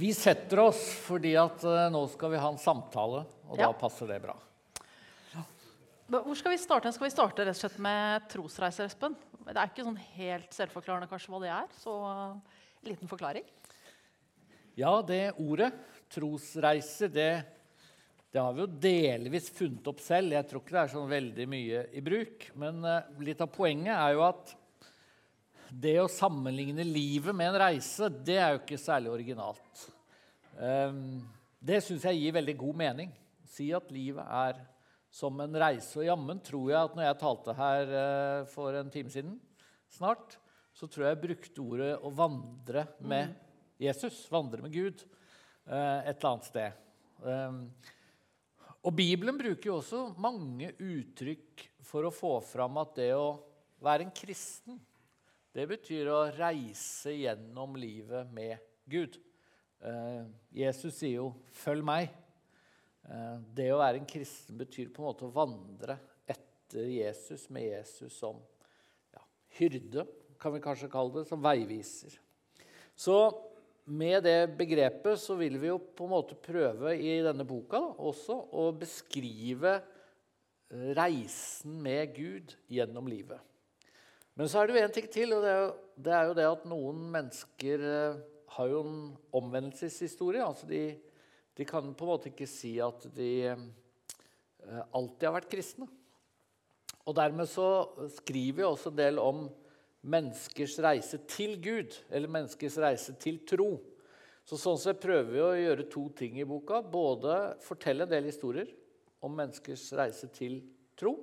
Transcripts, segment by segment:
Vi setter oss fordi at eh, nå skal vi ha en samtale, og Ja. da passer det bra. Hvor skal vi starte? Skal vi starte rett og slett med trosreiser, Espen? Det er ikke sånn helt selvforklarende kanskje hva det er, så en liten forklaring. Ja, det ordet, trosreise, det, det har vi jo delvis funnet opp selv. Jeg tror ikke det er sånn veldig mye i bruk. Men eh, litt av poenget er jo at det å sammenligne livet med en reise, det er jo ikke særlig originalt. Ehm, det syns jeg gir veldig god mening. Si at livet er som en reise. Og jammen tror jeg at når jeg talte her eh, for en time siden, snart, så tror jeg jeg brukte ordet 'å vandre med Jesus', vandre med Gud, eh, et eller annet sted. Ehm, og Bibelen bruker jo også mange uttrykk for å få fram at det å være en kristen, det betyr å reise gjennom livet med Gud. Eh, Jesus sier jo 'følg meg'. Eh, det å være en kristen betyr på en måte å vandre etter Jesus, med Jesus som ja, hyrde, kan vi kanskje kalle det, som veiviser. Så med det begrepet så vil vi jo på en måte prøve i denne boka da, også å beskrive reisen med Gud gjennom livet. Men så er det jo en ting til, og det er jo det, er jo det at noen mennesker eh, har jo en omvendelseshistorie. altså de de kan på en måte ikke si at de eh, alltid har vært kristne. Og dermed så skriver vi også en del om menneskers reise til Gud, eller menneskers reise til tro. Så sånn sett prøver vi å gjøre to ting i boka. Både fortelle en del historier om menneskers reise til tro,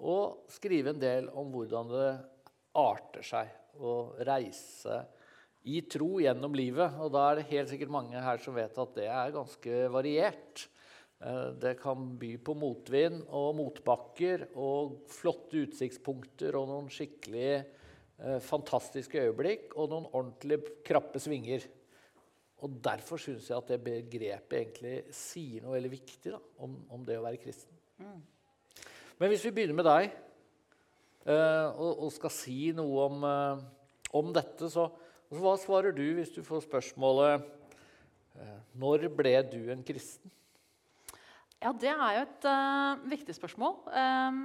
og skrive en del om hvordan det arter seg å reise i tro gjennom livet. Og da er det helt sikkert mange her som vet at det er ganske variert. Eh, Det kan by på motvind og motbakker og flotte utsiktspunkter og noen skikkelig eh, fantastiske øyeblikk og noen ordentlig krappe svinger. Og Derfor syns jeg at det begrepet egentlig sier noe veldig viktig da, om, om det å være kristen. Men hvis vi begynner med deg eh, og, skal si noe om, eh, om dette, så så hva svarer du hvis du får spørsmålet eh, Når ble du en kristen? Ja, det er jo et uh, viktig spørsmål. Um,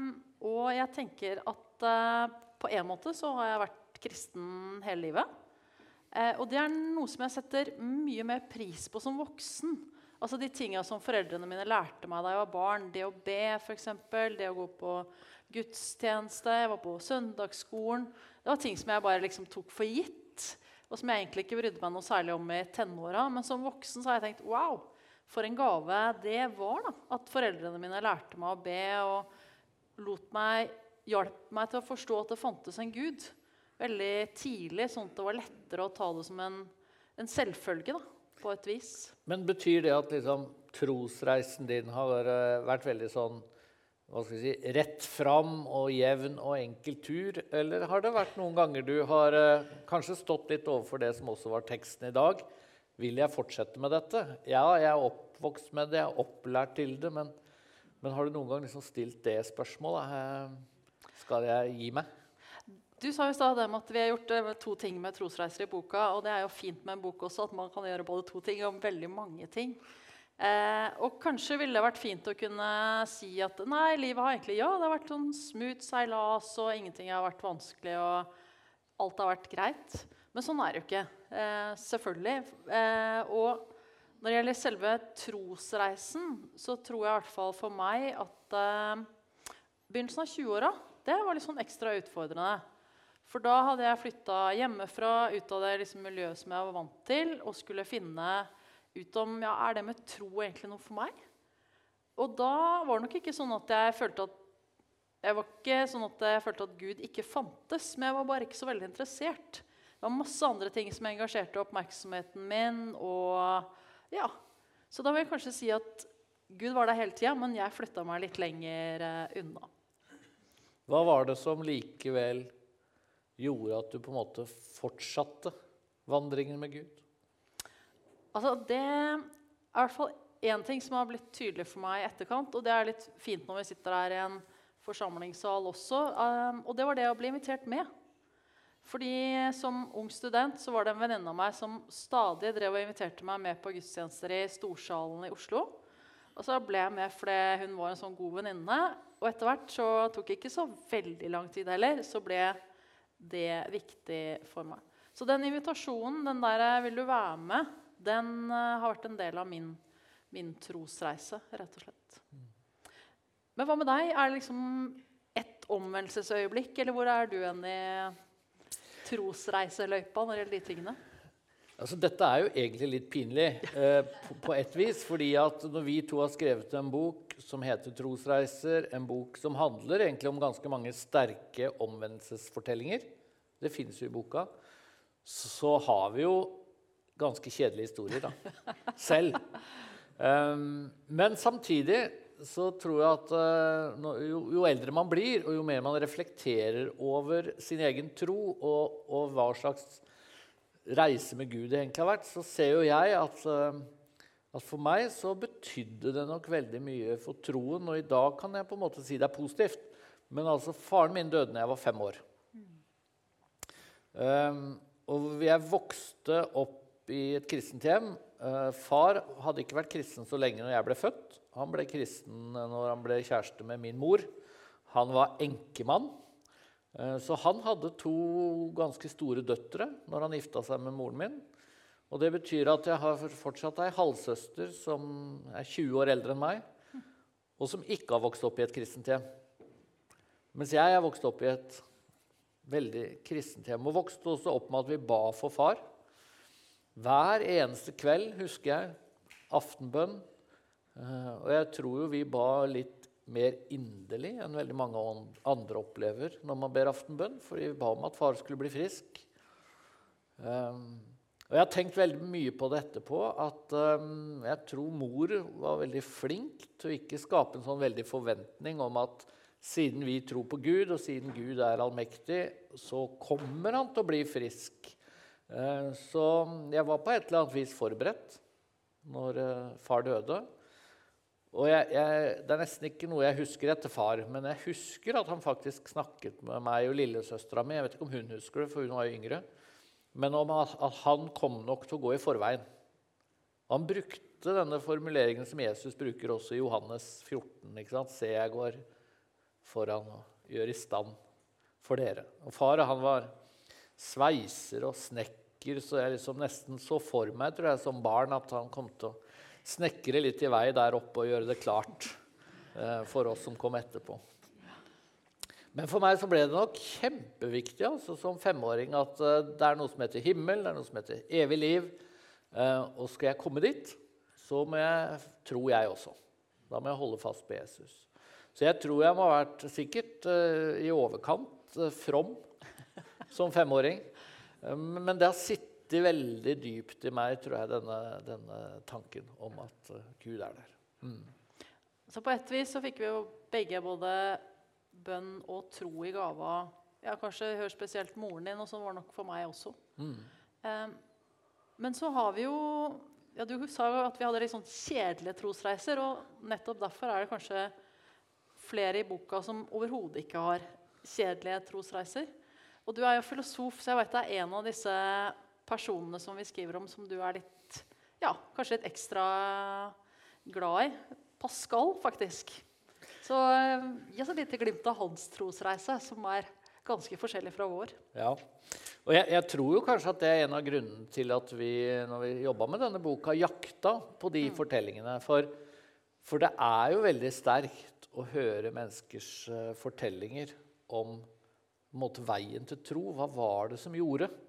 og jeg tenker at uh, på en måte så har jeg vært kristen hele livet. Uh, og det er noe som jeg setter mye mer pris på som voksen. Altså De tinga som foreldrene mine lærte meg da jeg var barn. Det å be, f.eks. Det å gå på gudstjeneste. Jeg var på søndagsskolen. Det var ting som jeg bare liksom tok for gitt. Og som jeg egentlig ikke brydde meg noe særlig om i tenåra. Men som voksen så har jeg tenkt wow, for en gave det var. da, At foreldrene mine lærte meg å be og lot meg, hjalp meg til å forstå at det fantes en gud. Veldig tidlig, sånn at det var lettere å ta det som en, en selvfølge. da, på et vis. Men betyr det at liksom, trosreisen din har vært veldig sånn hva skal vi si, rett fram og jevn og enkel tur? Eller har det vært noen ganger du har eh, kanskje stått litt overfor det som også var teksten i dag? Vil jeg fortsette med dette? Ja, jeg er oppvokst med det, jeg er opplært til det. Men, men har du noen gang liksom stilt det spørsmålet? Eh, Skal jeg gi meg? Du sa i stad at vi har gjort eh, to ting med trosreiser i boka. Og det er jo fint med en bok også, at man kan gjøre både to ting om veldig mange ting. Eh, og kanskje ville det vært fint å kunne si at nei, livet har egentlig ja, det har vært sånn smooth seilas, og ingenting har vært vanskelig, og alt har vært greit. Men sånn er det jo ikke. Eh, selvfølgelig. Eh, og når det gjelder selve trosreisen, så tror jeg i hvert fall for meg at eh, begynnelsen av 20-åra det var litt sånn ekstra utfordrende. For da hadde jeg flytta hjemmefra, ut av det liksom miljøet som jeg var vant til, og skulle finne ut om ja, er det med tro egentlig noe for meg. Og da var det nok ikke sånn at jeg følte at jeg var ikke sånn at jeg følte at Gud ikke fantes, men jeg var bare ikke så veldig interessert. Det var masse andre ting som engasjerte oppmerksomheten min. og ja, Så da vil jeg kanskje si at Gud var der hele tida, men jeg flytta meg litt lenger eh, unna. Hva var det som likevel gjorde at du på en måte fortsatte vandringen med Gud? Altså, det er i hvert fall én ting som har blitt tydelig for meg i etterkant. Og det er litt fint når vi sitter her i en forsamlingssal også. Um, og det var det å bli invitert med. Fordi Som ung student så var det en venninne av meg som stadig drev og inviterte meg med på gudstjenester i Storsalen i Oslo. Og så ble jeg med fordi hun var en sånn god venninne. Og etter hvert så tok det ikke så veldig lang tid heller, så ble det viktig for meg. Så den invitasjonen, den der 'vil du være med', den uh, har vært en del av min, min trosreise, rett og slett. Men hva med deg? Er det liksom ett omvendelsesøyeblikk, eller hvor er du enn i trosreiseløypa når det gjelder de tingene? Altså, dette er jo egentlig litt pinlig eh, på, på, et vis. fordi at når vi to har skrevet en bok som heter 'Trosreiser', en bok som handler egentlig om ganske mange sterke omvendelsesfortellinger, det finnes jo i boka, så, så, har vi jo ganske kjedelige historier da, selv. Um, men samtidig så tror jeg at uh, jo, jo, eldre man blir, og jo mer man reflekterer over sin egen tro og, og hva slags reise med Gud egentlig har vært, så ser jo jeg at, eh, at, for meg så betydde det nok veldig mye for troen. Og i dag kan jeg på en måte si det er positivt. Men altså, faren min døde da jeg var fem år. Um, og jeg vokste opp i et kristent hjem. Uh, far hadde ikke vært kristen så lenge når jeg ble født. Han ble kristen når han ble kjæreste med min mor. Han var enkemann. Eh, så han hadde to ganske store døtre når han gifta seg med moren min. Og det betyr at jeg har fortsatt ei halvsøster som er 20 år eldre enn meg, og som ikke har vokst opp i et kristent hjem. Mens jeg er vokst opp i et veldig kristent hjem, og vokste også opp med at vi ba for far. Hver eneste kveld, husker jeg, aftenbønn. Eh, og jeg tror jo vi ba litt mer inderlig enn veldig mange andre opplever når man ber aftenbønn. For vi ba om at far skulle bli frisk. Um, og jeg har tenkt veldig mye på det etterpå. At um, jeg tror mor var veldig flink til å ikke skape en sånn veldig forventning om at siden vi tror på Gud, og siden Gud er allmektig, så kommer han til å bli frisk. Uh, så jeg var på et eller annet vis forberedt når uh, far døde. Og jeg, jeg, Det er nesten ikke noe jeg husker etter far, men jeg husker at han faktisk snakket med meg og lillesøstera mi. Jeg vet ikke om hun husker det, for hun var jo yngre. Men om at, at han kom nok til å gå i forveien. Han brukte denne formuleringen som Jesus bruker også i Johannes 14. ikke sant? Se, jeg går foran og gjør i stand for dere. Og Far han var sveiser og snekker, så jeg liksom nesten så for meg tror jeg, som barn at han kom til å snekre litt i vei der oppe og gjøre det klart eh, for oss som kom etterpå. Men for meg så ble det nok kjempeviktig altså, som femåring at uh, det er noe som heter himmel, det er noe som heter evig liv. Uh, og skal jeg komme dit, så må jeg, tror jeg også. Da må jeg holde fast på Jesus. Så jeg tror jeg må ha vært sikkert i overkant from som femåring. men det har sittet sitter veldig dypt i meg, tror jeg, denne, denne tanken om at uh, Gud er der. Mm. Så på et vis så fikk vi jo begge både bønn og tro i gava. ja, Kanskje hør spesielt moren din, og sånn var det nok for meg også. Mm. Um, men så har vi jo ja, Du sa jo at vi hadde litt sånn kjedelige trosreiser. og Nettopp derfor er det kanskje flere i boka som overhodet ikke har kjedelige trosreiser. Og du er jo filosof, så jeg vet det er en av disse personene som vi skriver om, som du er litt ja, kanskje litt ekstra glad i. Pascal, faktisk. Så gi oss et lite glimt av hans trosreise, som er ganske forskjellig fra vår. Ja, og jeg, jeg, tror jo kanskje at det er en av grunnene til at vi når vi jobba med denne boka, jakta på de mm. fortellingene. For, for, det er jo veldig sterkt å høre menneskers uh, fortellinger om måte, veien til tro. Hva var det som gjorde Eh,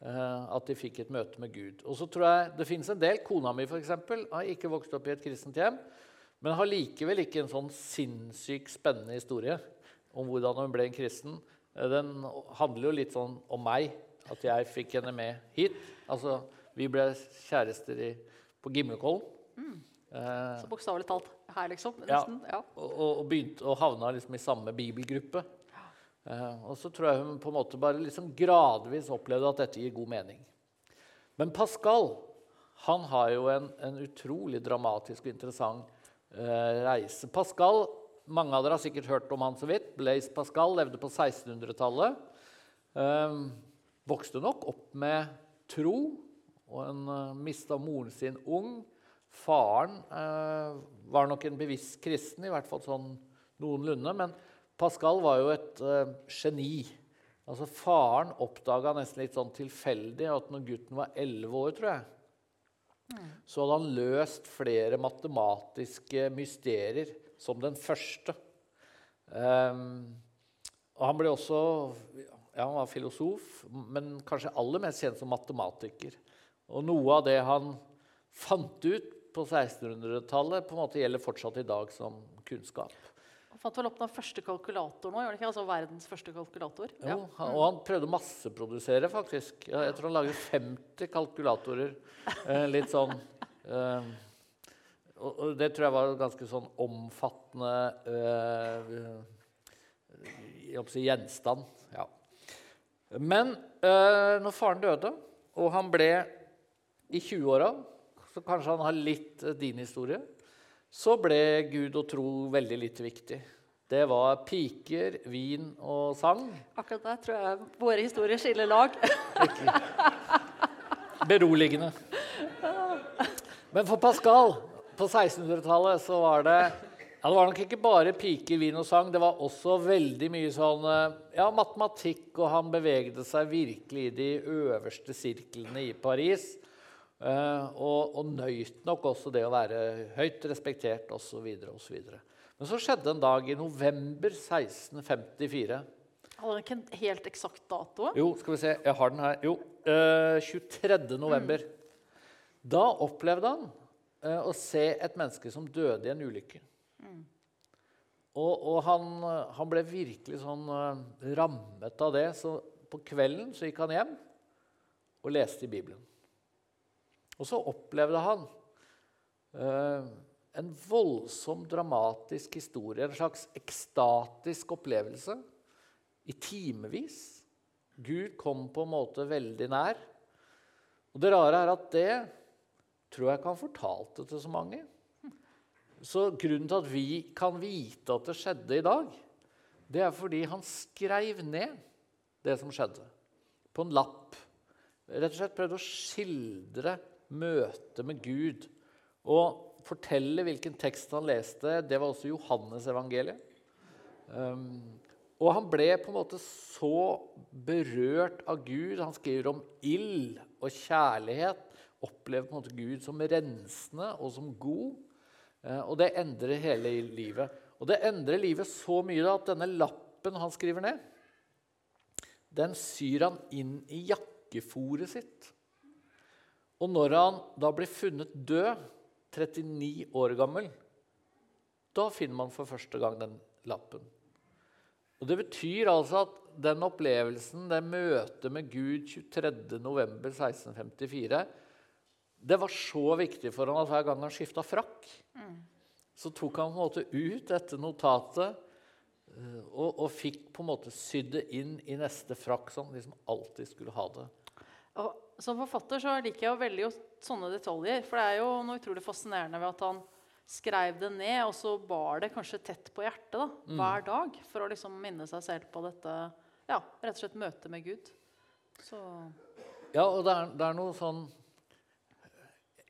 at de fikk et møte med Gud. Og så tror jeg Det fins en del. Kona mi for eksempel, har ikke vokst opp i et kristent hjem, men har likevel ikke en sånn sinnssykt spennende historie om hvordan hun ble en kristen. Eh, den handler jo litt sånn om meg, at jeg fikk henne med hit. Altså, Vi ble kjærester i, på Gimlekollen. Mm. Eh, så bokstavelig talt her, liksom? Nesten, ja. ja. Og, og, begynte, og havna liksom i samme bibelgruppe. Eh, og så tror jeg hun på en måte bare liksom gradvis opplevde at dette gir god mening. Men Pascal han har jo en, en utrolig dramatisk og interessant eh, reise. Pascal, Mange av dere har sikkert hørt om han så vidt. Blaise Pascal levde på 1600-tallet. Um, vokste nok opp med tro, og en uh, mista moren sin ung. Faren eh, var nok en bevisst kristen, i hvert fall sånn noenlunde. Men Pascal var jo et uh, geni. Altså Faren oppdaga nesten litt sånn tilfeldig at når gutten var elleve år, tror jeg, så hadde han løst flere matematiske mysterier som den første. Um, og han ble også ja, han var filosof, men kanskje aller mest kjent som matematiker. Og noe av det han fant ut på 1600-tallet, på en måte gjelder fortsatt i dag som kunnskap. Han fant vel opp den første kalkulatoren òg? Altså verdens første kalkulator? Jo, ja. og han prøvde å masseprodusere, faktisk. Jeg tror han lager 50 kalkulatorer. Eh, litt sånn eh, og det tror jeg var ganske sånn omfattende øh, si, gjenstand. Ja. Men eh, når faren døde, og han ble i 20-åra Så kanskje han har litt din historie. Så ble Gud og tro veldig litt viktig. Det var piker, vin og sang. Akkurat der tror jeg våre historier skiller lag. Beroligende. Men for Pascal på 1600-tallet så var det ja, Det var nok ikke bare piker, vin og sang. Det var også veldig mye sånn ja, matematikk, og han bevegde seg virkelig i de øverste sirklene i Paris. Uh, og, og nøyt nok også det å være høyt respektert osv. osv. Men så skjedde en dag i november 1654. Hadde du ikke en helt eksakt dato? Jo, skal vi se. Jeg har den her. Jo, eh, 23. november. Mm. Da opplevde han eh, å se et menneske som døde i en ulykke. Mm. Og, og han, han, ble virkelig sånn eh, rammet av det. Så på kvelden så gikk han hjem og leste i Bibelen. Og så opplevde han eh, en voldsom, dramatisk historie. En slags ekstatisk opplevelse i timevis. Gud kom på en måte veldig nær. Og det rare er at det tror jeg ikke han fortalte til så mange. Så grunnen til at vi kan vite at det skjedde i dag, det er fordi han skrev ned det som skjedde, på en lapp. Rett og slett prøvde å skildre møtet med Gud. Og fortelle hvilken tekst han leste. Det var også Johannes evangeliet. Um, og han ble på en måte så berørt av Gud. Han skriver om ild og kjærlighet opplever på en måte Gud som rensende og som god. Uh, og det endrer hele livet. Og det endrer livet så mye da, at denne lappen han skriver ned, den syr han inn i jakkeforet sitt. Og når han da blir funnet død, 39 år gammel, da finner man for første gang den lappen. Og Det betyr altså at den opplevelsen, det møtet med Gud 23.11.1654, det var så viktig for han at hver gang han skifta frakk, så tok han på en måte ut dette notatet uh, og, og, fikk på en måte sydd det inn i neste frakk, som liksom alltid skulle ha det. Og som forfatter så liker jeg veldig sånne detaljer. For det er jo noe utrolig fascinerende ved at han skrev det ned, og så bar det kanskje tett på hjertet da, mm. hver dag for å liksom minne seg selv på dette ja, rett og slett møtet med Gud. Så. Ja, og det er, det er noe sånn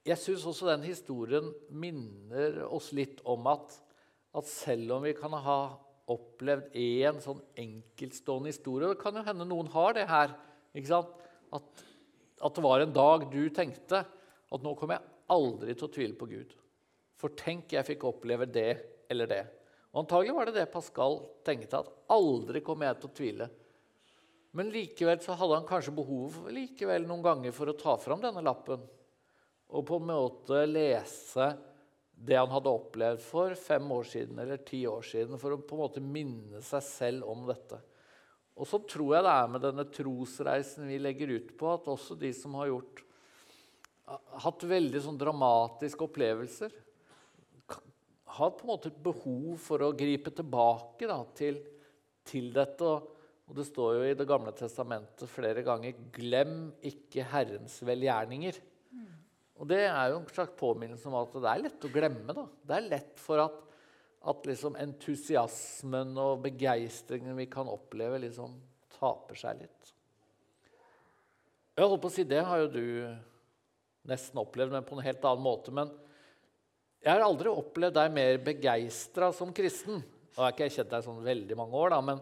jeg syns også den historien minner oss litt om at, at selv om vi kan ha opplevd én sånn enkeltstående historie Det kan jo hende noen har det her. At, at, det var en dag du tenkte at nå kommer jeg aldri til å tvile på Gud. For tenk, jeg fikk oppleve det eller det. Og Antagelig var det det Pascal tenkte, at aldri kommer jeg til å tvile. Men likevel så hadde han kanskje behov likevel noen ganger for å ta fram denne lappen og på en måte lese det han hadde opplevd for fem år siden eller ti år siden, for å på en måte minne seg selv om dette. Og så tror jeg det er med denne trosreisen vi legger ut på, at også de som har gjort, hatt veldig sånn dramatiske opplevelser, har på en måte et behov for å gripe tilbake da, til, til, dette. Og det står jo i Det gamle testamentet flere ganger 'Glem ikke Herrens velgjerninger'. Og det er jo en slags påminnelse om at det er lett å glemme. Da. Det er lett for at, at liksom entusiasmen og begeistringen vi kan oppleve, liksom taper seg litt. Jeg holdt på å si, Det har jo du nesten opplevd, men på en helt annen måte. Men jeg har aldri opplevd deg mer begeistra som kristen. Nå har ikke jeg kjent deg sånn veldig mange år, da, men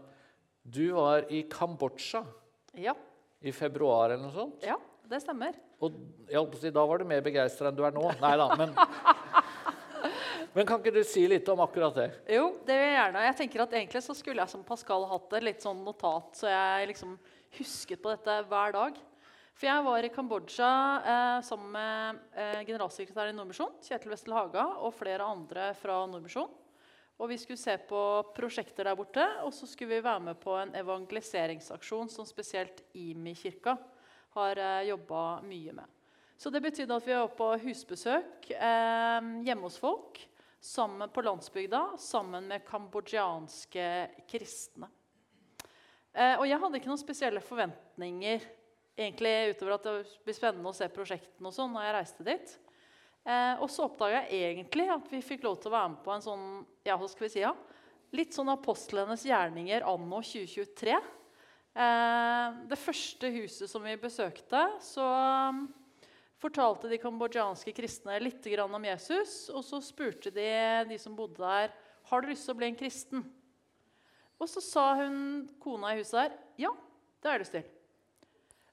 du var i Kambodsja Ja, i februar eller noe sånt. ja, det stemmer. Og jeg holdt på å si, da var du mer begeistra enn du er nå. Nei da, men Men kan ikke du si litt om akkurat det? Jo, det vil jeg gjerne. Jeg tenker at Egentlig så skulle jeg som Pascal hatt et litt sånn notat, så jeg liksom husket på dette hver dag. For jeg var i Kambodsja eh, sammen med eh, generalsekretæren i Nordmisjon, Kjetil Westel Haga, og flere andre fra Nordmisjon. Og vi skulle se på prosjekter der borte, og så skulle vi være med på en evangeliseringsaksjon som spesielt IMI-kirka har eh, jobba mye med. Så det betydde at vi var på husbesøk eh, hjemme hos folk sammen på landsbygda sammen med kambodsjanske kristne. Eh, og jeg hadde ikke noen spesielle forventninger egentlig utover at det blir spennende å se prosjektene og sånn når jeg reiste dit. Eh, og så oppdaga jeg egentlig at vi fikk lov til å være med på en sånn ja, hva skal vi si, ja? litt sånn apostlenes gjerninger anno 2023. Eh, det første huset som vi besøkte, så fortalte de kambodsjanske kristne litt om Jesus. Og så spurte de de som bodde der, har du lyst til å bli en kristen. Og så sa hun kona i huset der, ja, det har jeg lyst til.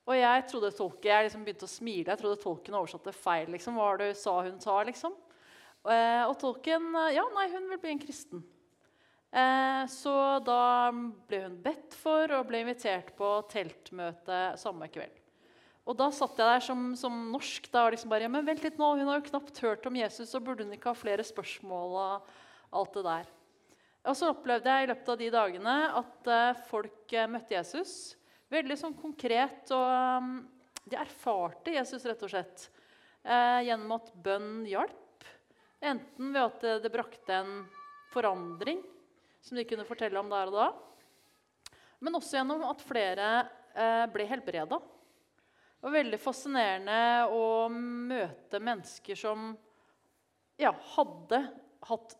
Og jeg trodde tolken, jeg liksom begynte å smile. Jeg trodde tolken oversatte feil. liksom, Hva det sa hun sa, liksom? Eh, og tolken Ja, nei, hun vil bli en kristen. Eh, så da ble hun bedt for og ble invitert på teltmøte samme kveld. Og da satt jeg der som, som norsk da, og liksom bare, ja, men vent litt nå, hun har jo knapt hørt om Jesus, så burde hun ikke ha flere spørsmål og alt det der. Og så opplevde jeg i løpet av de dagene at eh, folk eh, møtte Jesus. Veldig sånn konkret. Og um, de erfarte Jesus rett og slett eh, gjennom at bønn hjalp. Enten ved at det, det, brakte en forandring som de kunne fortelle om der og da. Men også gjennom at flere ble helbreda. Det var veldig fascinerende å møte mennesker som ja, hadde hatt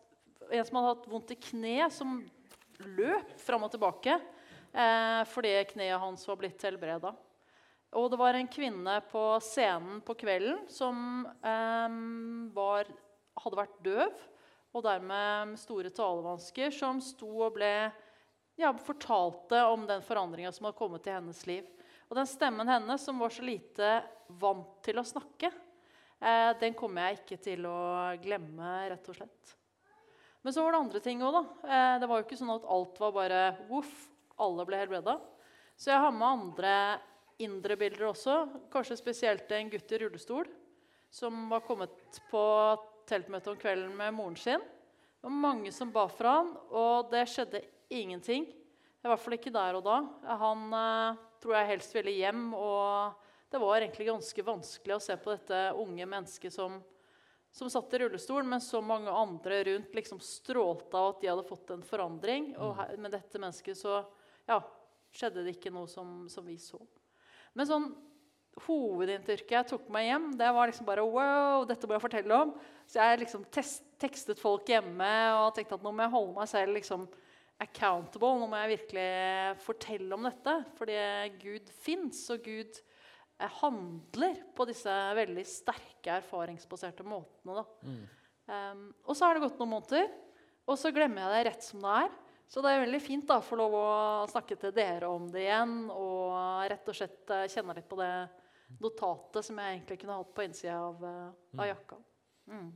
En som hadde hatt vondt i kne, som løp fram og tilbake eh, fordi kneet hans var blitt helbreda. Og det var en kvinne på scenen på kvelden som eh, var, hadde vært døv og dermed store talevansker, som sto og ble ja, fortalte om den forandringa som hadde kommet i hennes liv. Og den stemmen hennes, som var så lite vant til å snakke, eh, den kommer jeg ikke til å glemme, rett og slett. Men så var det andre ting òg, da. Eh, det var jo ikke sånn at alt var bare voff, alle ble helbreda. Så jeg har med andre indre bilder også. Kanskje spesielt en gutt i rullestol som var kommet på teltmøte om kvelden med moren sin. Det var mange som ba for han, og det skjedde ingenting. I hvert fall ikke der og da. Han eh, tror jeg helst ville hjem. Og det var egentlig ganske vanskelig å se på dette unge mennesket som, som satt i rullestol, men så mange andre rundt liksom strålte av at de hadde fått en forandring. Og her, med dette mennesket så ja, skjedde det ikke noe som, som vi så. Men sånn hovedinntrykket jeg tok meg hjem, det var liksom bare wow, dette må jeg fortelle om. Så jeg liksom tekstet folk hjemme og tenkte at nå må jeg holde meg selv liksom accountable. Nå må jeg virkelig fortelle om dette. Fordi Gud fins, og Gud eh, handler på disse veldig sterke, erfaringsbaserte måtene. Mm. Um, og så har det gått noen måneder, og så glemmer jeg det rett som det er. Så det er veldig fint da, å få lov å snakke til dere om det igjen. Og rett og slett eh, kjenne litt på det notatet som jeg egentlig kunne hatt på innsida av, uh, av, jakka. Mm.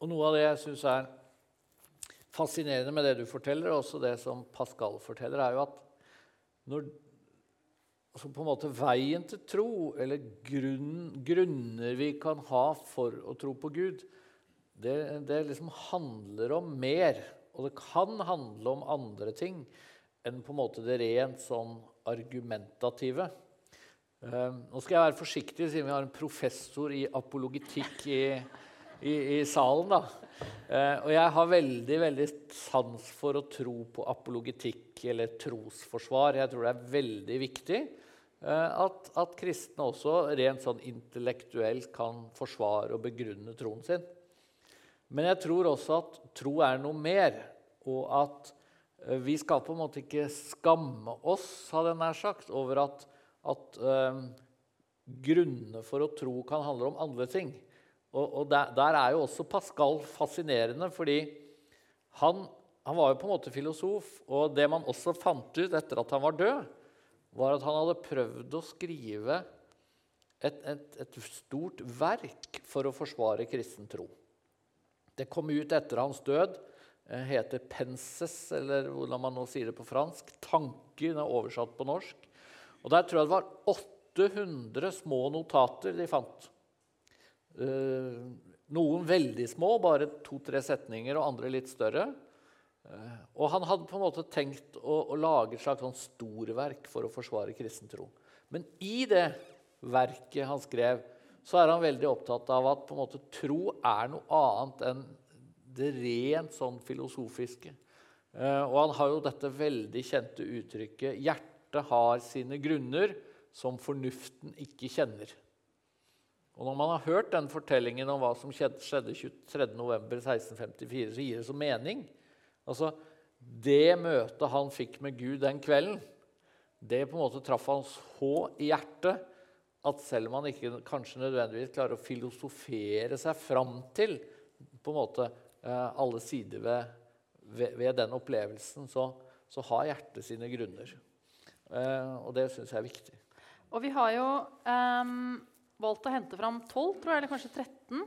Og noe av det jeg syns er fascinerende med det du forteller, og også det som Pascal forteller, er jo at når altså på en måte Veien til tro, eller grunn, grunner vi kan ha for å tro på Gud, det, det liksom handler om mer. Og det kan handle om andre ting enn på en måte det rent sånn argumentative. Uh, nå skal jeg være forsiktig, siden vi har en professor i apologitikk i, i, i salen. da. Uh, og jeg har veldig veldig sans for å tro på apologitikk eller trosforsvar. Jeg tror det er veldig viktig uh, at, at, kristne også rent sånn intellektuelt kan forsvare og begrunne troen sin. Men jeg tror også at tro er noe mer, og at vi skal på en måte ikke skamme oss, hadde jeg nær sagt, over at at uh, grunnene for å tro kan handle om andre ting. Og, og der, der, er jo også Pascal fascinerende, fordi han, han, var jo på en måte filosof. Og det man også fant ut etter at han var død, var at han hadde prøvd å skrive et, et, et stort verk for å forsvare kristen tro. Det kom ut etter hans død. Det heter 'penses', eller hvordan man nå sier det på fransk. 'Tanker'. Den er oversatt på norsk. Og Der tror jeg det var 800 små notater de fant. Eh, noen veldig små, bare to-tre setninger, og andre litt større. Eh, og han hadde på en måte tenkt å, å lage et slags sånn storverk for å forsvare kristen tro. Men i det verket han skrev, så er han veldig opptatt av at måte, tro er noe annet enn det rent sånn filosofiske. Eh, og han har jo dette veldig kjente uttrykket 'hjertet har sine grunner som fornuften ikke kjenner'. Og Når man har hørt den fortellingen om hva som skjedde, skjedde 23.11.1654, så gir det så mening. Altså, Det møtet han fikk med Gud den kvelden, det på en måte traff han så i hjertet at selv om han ikke kanskje nødvendigvis klarer å filosofere seg fram til på en måte eh, alle sider ved, ved, ved den opplevelsen, så, så, har hjertet sine grunner. Eh, og det syns jeg er viktig. Og vi har jo um, valgt å hente fram 12, tror jeg, eller kanskje 13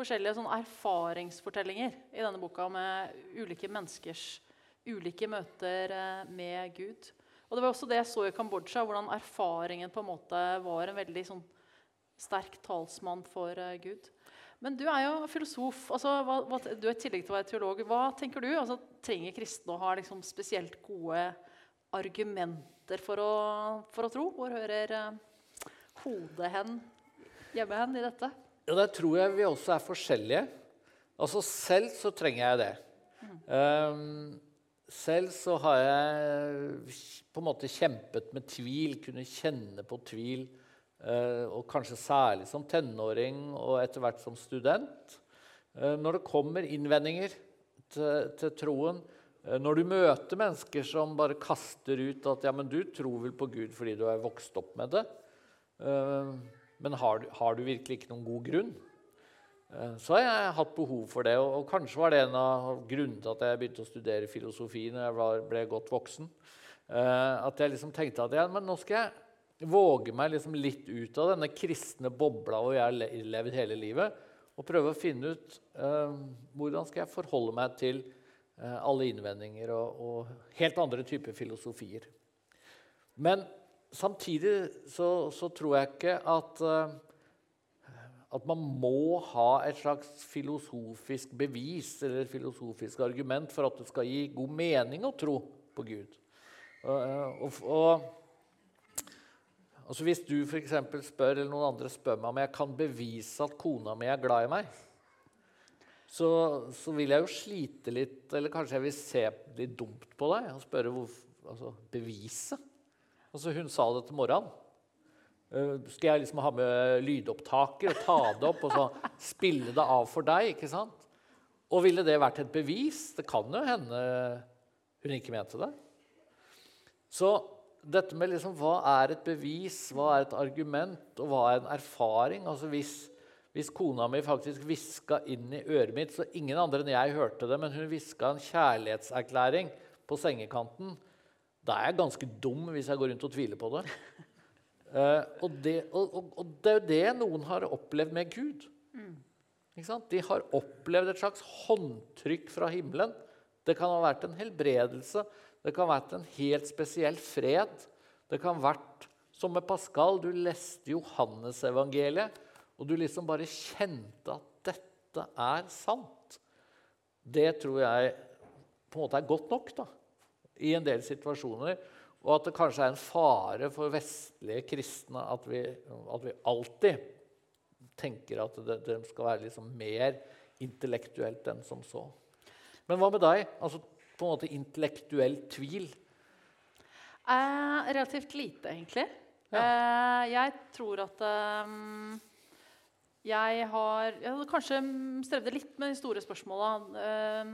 forskjellige sånn erfaringsfortellinger i denne boka med ulike menneskers ulike møter eh, med Gud. Og det var også det jeg så i Kambodsja, hvordan erfaringen på en måte var en veldig sånn, sterk talsmann for uh, Gud. Men du er jo filosof. Altså, hva, hva, du er i tillegg til å være teolog. Hva tenker du? Altså, trenger kristne å ha liksom, spesielt gode argumenter for å, for å tro? Hvor hører uh, hodet hen, hjemme hen i dette? Ja, Der tror jeg vi også er forskjellige. Altså, selv så trenger jeg det. Mm. Um, selv så har jeg på en måte kjempet med tvil, kunne kjenne på tvil. Uh, og kanskje særlig som tenåring og etter hvert som student. Uh, når det kommer innvendinger til, til troen, uh, når du møter mennesker som bare kaster ut at ja, men du tror vel på Gud fordi du er vokst opp med det, men har, har du virkelig ikke noen god grunn? Eh, så har jeg hatt behov for det. Og, kanskje var det en av grunnene til at jeg begynte å studere filosofi når jeg ble godt voksen. Eh, at jeg liksom tenkte at ja, men nå skal jeg våge meg liksom litt ut av denne kristne bobla hvor jeg har levd hele livet, og prøve å finne ut uh, hvordan skal jeg forholde meg til uh, alle innvendinger og, og, helt andre typer filosofier. Men samtidig så, så tror jeg ikke at uh, at man må ha et slags filosofisk bevis eller et filosofisk argument for at det skal gi god mening å tro på Gud. Og, og, og altså Hvis du for spør, eller noen andre spør meg om jeg kan bevise at kona mi er glad i meg, så, så, vil jeg jo slite litt, eller kanskje jeg vil se litt dumt på deg og spørre hvorfor altså, bevise. Altså, hun sa det til morgenen. Uh, skal jeg liksom ha med lydopptaker og ta det opp og så spille det av for deg? ikke sant? Og ville det vært et bevis? Det kan jo hende hun ikke mente det. Så dette med liksom, hva er et bevis, hva er et argument, og hva er en erfaring? Altså hvis, hvis kona mi faktisk hviska inn i øret mitt, så ingen andre enn jeg hørte det, men hun hviska en kjærlighetserklæring på sengekanten, da er jeg ganske dum hvis jeg går rundt og tviler på det. Uh, og, det, og, og, det, er jo det noen har opplevd med Gud. Mm. De har opplevd et slags håndtrykk fra himmelen. Det kan ha vært en helbredelse, det kan ha vært en helt spesiell fred. Det kan ha vært som med Pascal. Du leste Johannesevangeliet, og du liksom bare kjente at dette er sant. Det tror jeg på en måte er godt nok da, i en del situasjoner. Og at det kanskje er en fare for vestlige kristne at vi, at vi alltid tenker at det, det skal være liksom mer intellektuelt enn som så. Men hva med deg? Altså på en måte intellektuell tvil? Eh, relativt lite, egentlig. Ja. Eh, jeg tror at um, jeg har Jeg kanskje strevde litt med de store spørsmåla eh,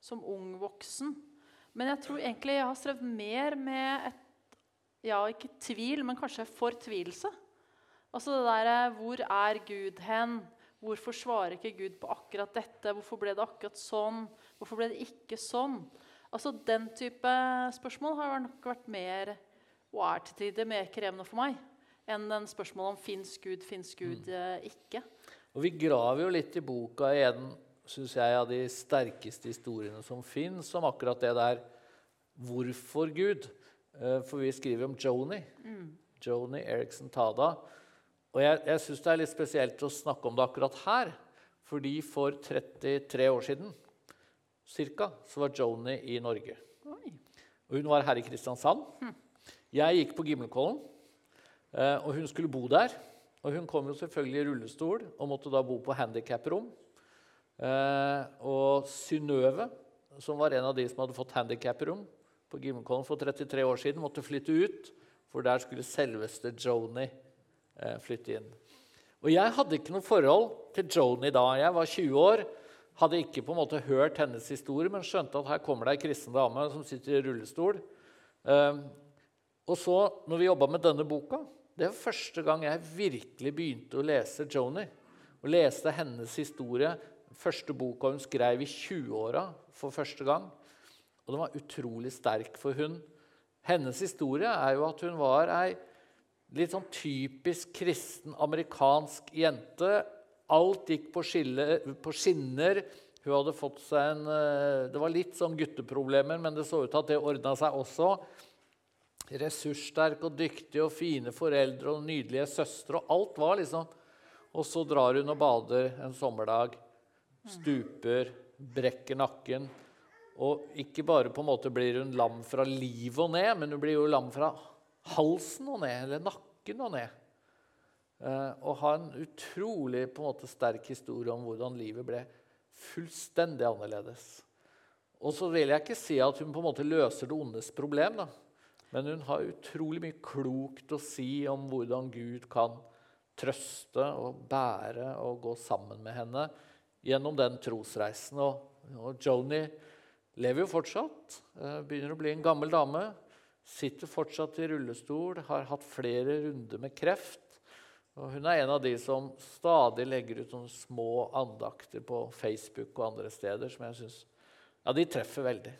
som ung voksen. Men jeg tror egentlig jeg har strevd mer med et Ja, ikke tvil, men kanskje fortvilelse. Altså det derre Hvor er Gud hen? Hvorfor svarer ikke Gud på akkurat dette? Hvorfor ble det akkurat sånn? Hvorfor ble det ikke sånn? Altså Den type spørsmål har nok vært mer, og er til tider mer krevende for meg enn den spørsmålet om fins Gud, fins Gud mm. ikke. Og vi graver jo litt i boka i en synes jeg, av de sterkeste historiene som fins, om akkurat det der Hvorfor Gud? Eh, For vi skriver om Joni. Joni Eriksen Tada. Og jeg, jeg syns det er litt spesielt å snakke om det akkurat her. Fordi for 33 år siden cirka, så var Joni i Norge. Oi. Og hun var her i Kristiansand. Jeg gikk på Gimlekollen, eh, og hun skulle bo der. Og hun kom jo selvfølgelig i rullestol og måtte da bo på handikaprom. Eh, og Synnøve, som var en av de som hadde fått handikaprom på Gimmekollen for 33 år siden, måtte flytte ut, for der skulle selveste Joni eh, flytte inn. Og jeg hadde ikke noe forhold til Joni da. Jeg var 20 år. Hadde ikke på en måte hørt hennes historie, men skjønte at her kommer det ei kristen dame som sitter i rullestol. Eh, og så, når vi jobba med denne boka, det var første gang jeg virkelig begynte å lese Joni. Og leste hennes historie. Første boka hun skrev i 20-åra for første gang. Og den var utrolig sterk for hun. Hennes historie er jo at hun var ei litt sånn typisk kristen amerikansk jente. Alt gikk på, skille, på skinner. Hun hadde fått seg en eh, Det var litt sånn gutteproblemer, men det så ut til at det ordna seg også. Ressurssterk og dyktig og fine foreldre og nydelige søstre. Og alt var liksom Og så drar hun og bader en sommerdag. Stuper, brekker nakken. Og ikke bare på en måte blir hun lam fra livet og ned, men hun blir jo lam fra halsen og ned, eller nakken og ned. Eh, og har en utrolig på en måte sterk historie om hvordan livet ble fullstendig annerledes. Og så vil jeg ikke si at hun på en måte løser det ondes problem, da. men hun har utrolig mye klokt å si om hvordan Gud kan trøste og bære og gå sammen med henne gjennom den trosreisen. Og, og Joni lever jo fortsatt. eh, Begynner å bli en gammel dame. Sitter fortsatt i rullestol, har hatt flere runder med kreft. Og hun er en av de som stadig legger ut sånne små andakter på Facebook og andre steder som jeg syns ja, de treffer veldig.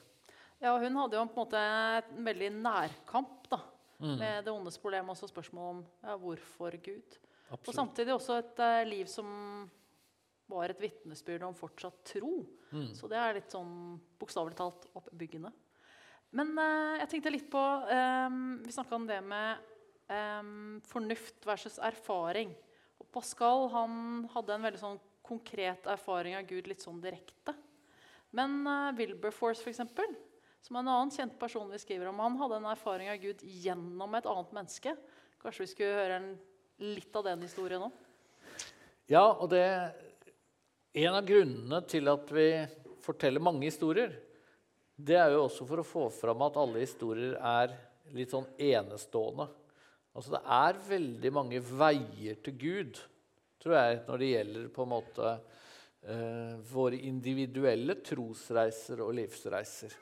Ja, hun hadde jo på en måte en veldig nærkamp da, med det ondes problem. Også spørsmål om ja, hvorfor Gud. Og samtidig også et uh, liv som var et vitnesbyrd om fortsatt tro. Mm. Så det er litt sånn bokstavelig talt oppbyggende. Men eh, jeg tenkte litt på eh, Vi snakka om det med eh, fornuft versus erfaring. Og Pascal han hadde en veldig sånn konkret erfaring av Gud litt sånn direkte. Men uh, Wilberforce, for eksempel, som er en annen kjent person vi skriver om, han hadde en erfaring av Gud gjennom et annet menneske. Kanskje vi skulle høre en, litt av den historien nå? Ja, og det En av grunnene til at vi forteller mange historier, det er jo også for å få fram at alle historier er litt sånn enestående. Altså det er veldig mange veier til Gud, tror jeg, når det gjelder på en måte eh, våre individuelle trosreiser og livsreiser.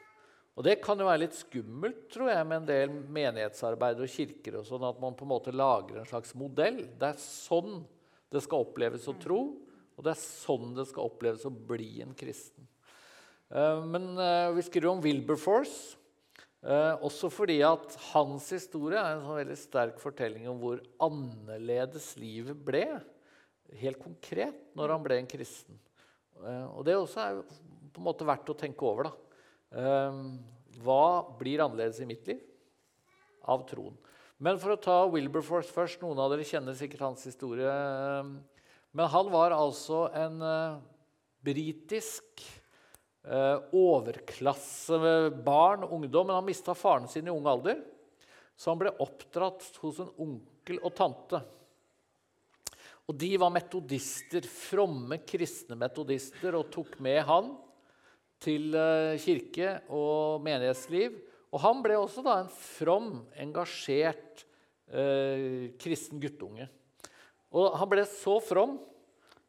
Og det kan jo være litt skummelt, tror jeg, med en del menighetsarbeid og kirker og sånn, at man på en måte lager en slags modell. Det er sånn det skal oppleves å tro, og det er sånn det skal oppleves å bli en kristen. Eh, Men eh, vi skriver om Wilberforce, eh, også fordi at hans historie er en sånn veldig sterk fortelling om hvor annerledes livet ble, helt konkret, når han ble en kristen. Og det også er på en måte verdt å tenke over. da. Hva blir annerledes i mitt liv av troen? Men for å ta Wilberforce først. Noen av dere kjenner sikkert hans historie. Men han var altså en eh, britisk eh, overklassebarn, ungdom. Men han mista faren sin i ung alder, så han ble oppdratt hos en onkel og tante. Og de var metodister, fromme kristne metodister, og tok med han til eh, kirke og menighetsliv. Og han ble også da en from, engasjert eh, kristen guttunge. Og han ble så from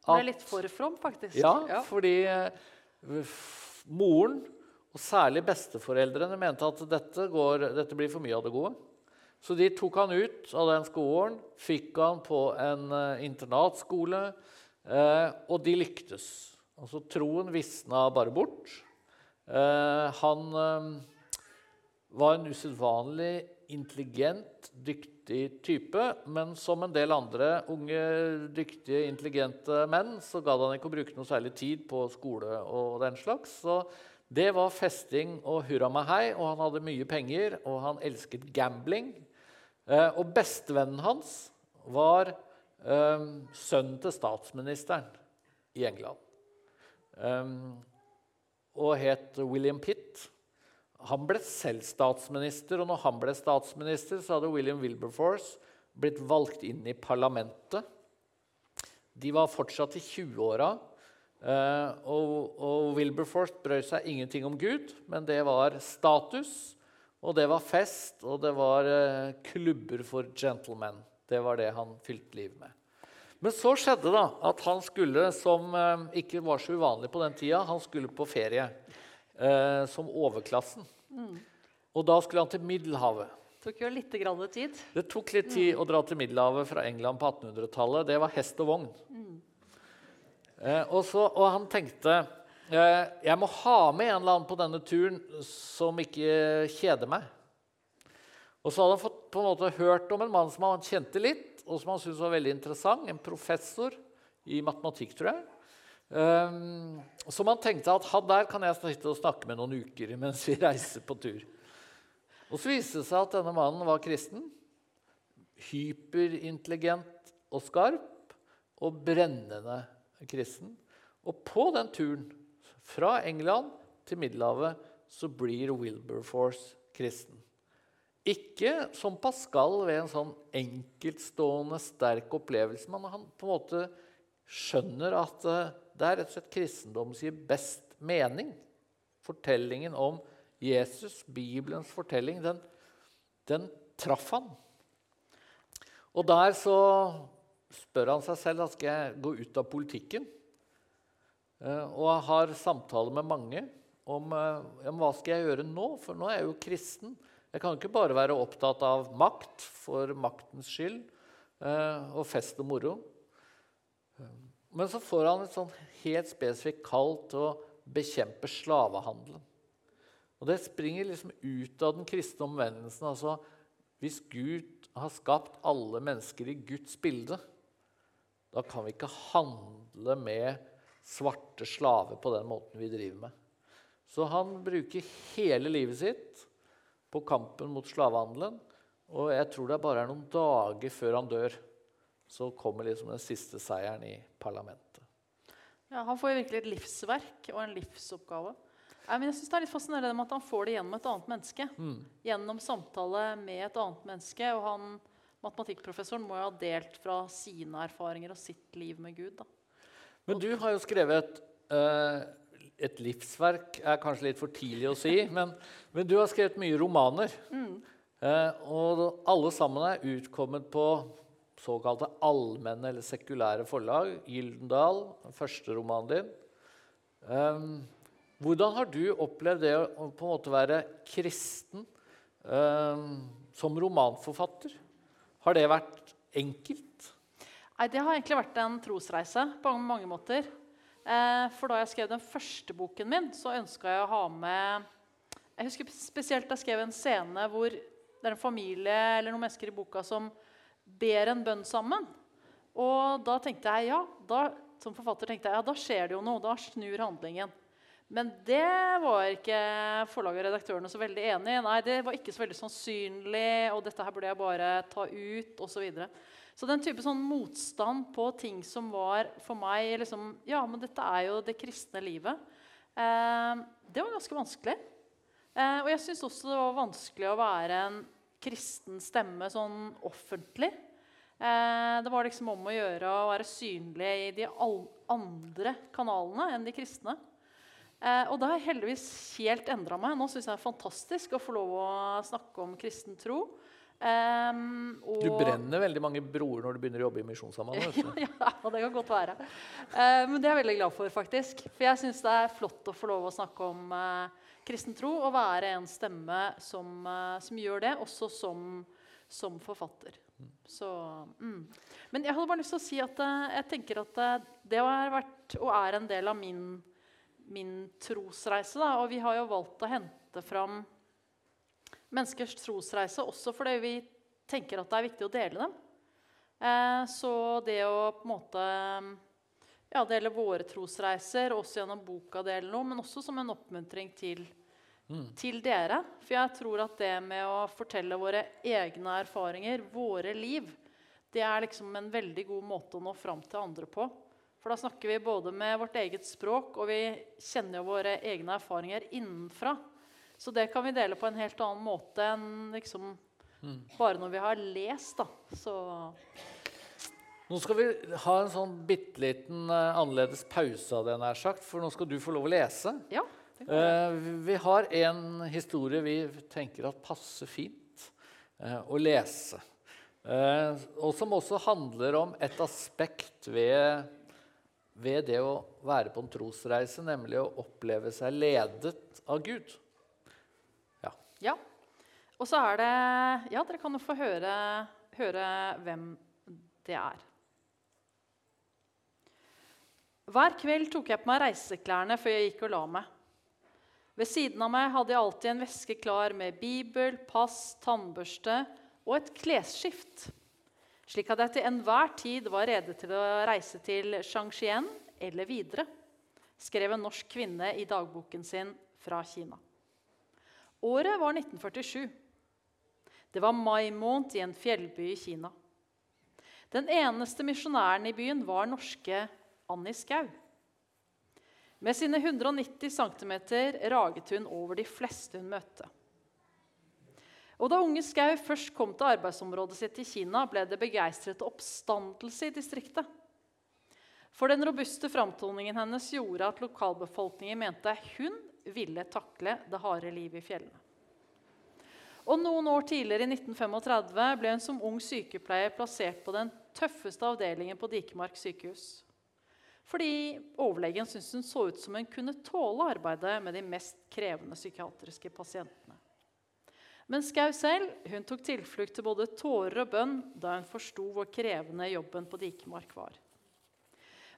at Ble litt for from, faktisk. ja, fordi eh, moren, og særlig besteforeldrene, mente at dette, går, dette blir for mye av det gode. Så de tok han ut av den skolen, fikk han på en uh, internatskole, eh, og de lyktes. Altså Troen visna bare bort. Eh, han var en usedvanlig intelligent, dyktig type. Men som en del andre unge, dyktige, intelligente menn så gadd han ikke å bruke noe særlig tid på skole og den slags. Så det var festing og hurra meg hei, og han hadde mye penger, og han elsket gambling. Eh, og bestevennen hans var eh, sønnen til statsministeren i England. Eh, og het William Pitt. Han ble selv statsminister, og når han ble statsminister, så hadde William Wilberforce blitt valgt inn i parlamentet. De var fortsatt i 20-åra. og, og Wilberforce brød seg ingenting om Gud, men det var status. Og det var fest, og det var eh, klubber for gentlemen. Det var det han fylte liv med. Men så skjedde det at han skulle, som eh, ikke var så uvanlig på den tida, han skulle på ferie eh, som overklassen. Mm. Og da skulle han til Middelhavet. Det tok jo litt grann tid. Det tok litt tid mm. å dra til Middelhavet fra England på 1800-tallet. Det var hest og vogn. Mm. Eh, og, så, og han tenkte Eh, jeg må ha med en eller annen på denne turen som ikke kjeder meg. Og så hadde han fått på en måte hørt om en mann som han kjente litt, og som han syntes var veldig interessant. En professor i matematikk, tror jeg. Um, man tenkte at han der kan jeg sitte og snakke med noen uker mens vi reiser på tur. Og så viste det seg at denne mannen var kristen. Hyperintelligent og skarp og brennende kristen. Og på den turen fra England til Middelhavet så blir Wilberforce kristen. Ikke som Pascal ved en sånn enkeltstående, sterk opplevelse, men han på en måte skjønner at eh, det er rett og slett kristendom som gir best mening. Fortellingen om Jesus, Bibelens fortelling, den, den traff han. Og der så spør han seg selv da skal jeg gå ut av politikken. Eh, og har samtaler med mange om ja, hva skal jeg gjøre nå, for nå er jeg jo kristen. Jeg kan ikke bare være opptatt av makt for maktens skyld eh, og fest og moro. Men så får han et sånn helt spesifikt kall til å bekjempe slavehandelen. Og det springer liksom ut av den kristne omvendelsen. Altså, hvis Gud har skapt alle mennesker i Guds bilde, da kan vi ikke handle med svarte slaver på den måten vi driver med. Så han bruker hele livet sitt på kampen mot slavehandelen. Og jeg tror det bare er noen dager før han dør, så kommer liksom den siste seieren i parlamentet. Ja, Han får jo virkelig et livsverk og en livsoppgave. men jeg synes Det er litt fascinerende med at han får det gjennom et annet menneske. Mm. Gjennom samtale med et annet menneske. Og han, matematikkprofessoren må jo ha delt fra sine erfaringer og sitt liv med Gud. da. Men du har jo skrevet eh, et livsverk er kanskje litt for tidlig å si, men, men du har skrevet mye romaner. Mm. Eh, og alle sammen er utkommet på såkalte allmenne eller sekulære forlag. Gyldendal, første romanen din. Um, hvordan har du opplevd det å på en måte være kristen um, som romanforfatter? Har det vært enkelt? Nei, Det har egentlig vært en trosreise på mange måter. Eh, for da jeg skrev den første boken min, så ønska jeg å ha med Jeg husker spesielt jeg skrev en scene hvor det er en familie eller noen mennesker i boka som ber en bønn sammen. Og da tenkte jeg ja, da, som forfatter tenkte jeg, ja, da skjer det jo noe. Da snur handlingen. Men det var ikke forlaget og redaktørene så veldig enig i. Nei, det var ikke så veldig sannsynlig, og dette her burde jeg bare ta ut, osv. Så, videre. Så den type sånn motstand på ting som var for meg liksom, Ja, men dette er jo det kristne livet. Eh, det var ganske vanskelig. Eh, og jeg syns også det var vanskelig å være en kristen stemme sånn offentlig. Eh, det var liksom om å gjøre å være synlig i de andre kanalene enn de kristne. Eh, og det har heldigvis helt endra meg. Nå syns jeg det er fantastisk å få lov å snakke om kristen tro. Um, og... Du brenner veldig mange broer når du begynner å jobbe i Misjonssambandet. ja, ja, det kan godt være. Uh, men det er jeg veldig glad for, faktisk. For jeg syns det er flott å få lov å snakke om uh, kristen tro og være en stemme som, uh, som gjør det, også som, som forfatter. Så, mm. Men jeg hadde bare lyst til å si at eh, jeg tenker at eh, det har vært og er en del av min, min trosreise. Da. Og vi har jo valgt å hente fram menneskers trosreise også fordi vi tenker at det er viktig å dele dem. Eh, så det å på en måte ja, det gjelder våre trosreiser, også gjennom boka det gjelder noe, men også som en oppmuntring til, mm. til dere. For jeg tror at det med å fortelle våre egne erfaringer, våre liv, det er liksom en veldig god måte å nå fram til andre på. For da snakker vi både med vårt eget språk, og vi kjenner jo våre egne erfaringer innenfra. Så det kan vi dele på en helt annen måte enn liksom mm. bare når vi har lest. da. Så nå skal vi ha en sånn bitte liten uh, annerledes pause av det, nær sagt, for nå skal du få lov å lese. Ja, uh, vi har en historie vi tenker at passer fint uh, å lese. og som også handler om et aspekt ved, ved det å være på en trosreise, nemlig å oppleve seg ledet av Gud. Ja. ja. Og så er det Ja, dere kan jo få høre, høre hvem det er. Hver kveld tok jeg på meg reiseklærne før jeg gikk og la meg. Ved siden av meg hadde jeg alltid en veske klar med bibel, pass, tannbørste og et klesskift, slik at jeg til enhver tid var rede til å reise til Shangxian eller videre, skrev en norsk kvinne i dagboken sin fra Kina. Året var 1947. Det var mai måned i en fjellby i Kina. Den eneste misjonæren i byen var norske Annie Skau. Med sine 190 cm raget hun over de fleste hun møtte. Og Da unge Skau først kom til arbeidsområdet sitt i Kina, ble det begeistret oppstandelse i distriktet. For den robuste framtoningen hennes gjorde at lokalbefolkningen mente hun ville takle det harde livet i fjellene. Og Noen år tidligere, i 1935, ble hun som ung sykepleier plassert på den tøffeste avdelingen på Dikemark sykehus. Fordi overlegen syntes hun så ut som hun kunne tåle arbeidet med de mest krevende psykiatriske pasientene. Men Skau selv hun tok tilflukt til både tårer og bønn da hun forsto hvor krevende jobben på Dikemark var.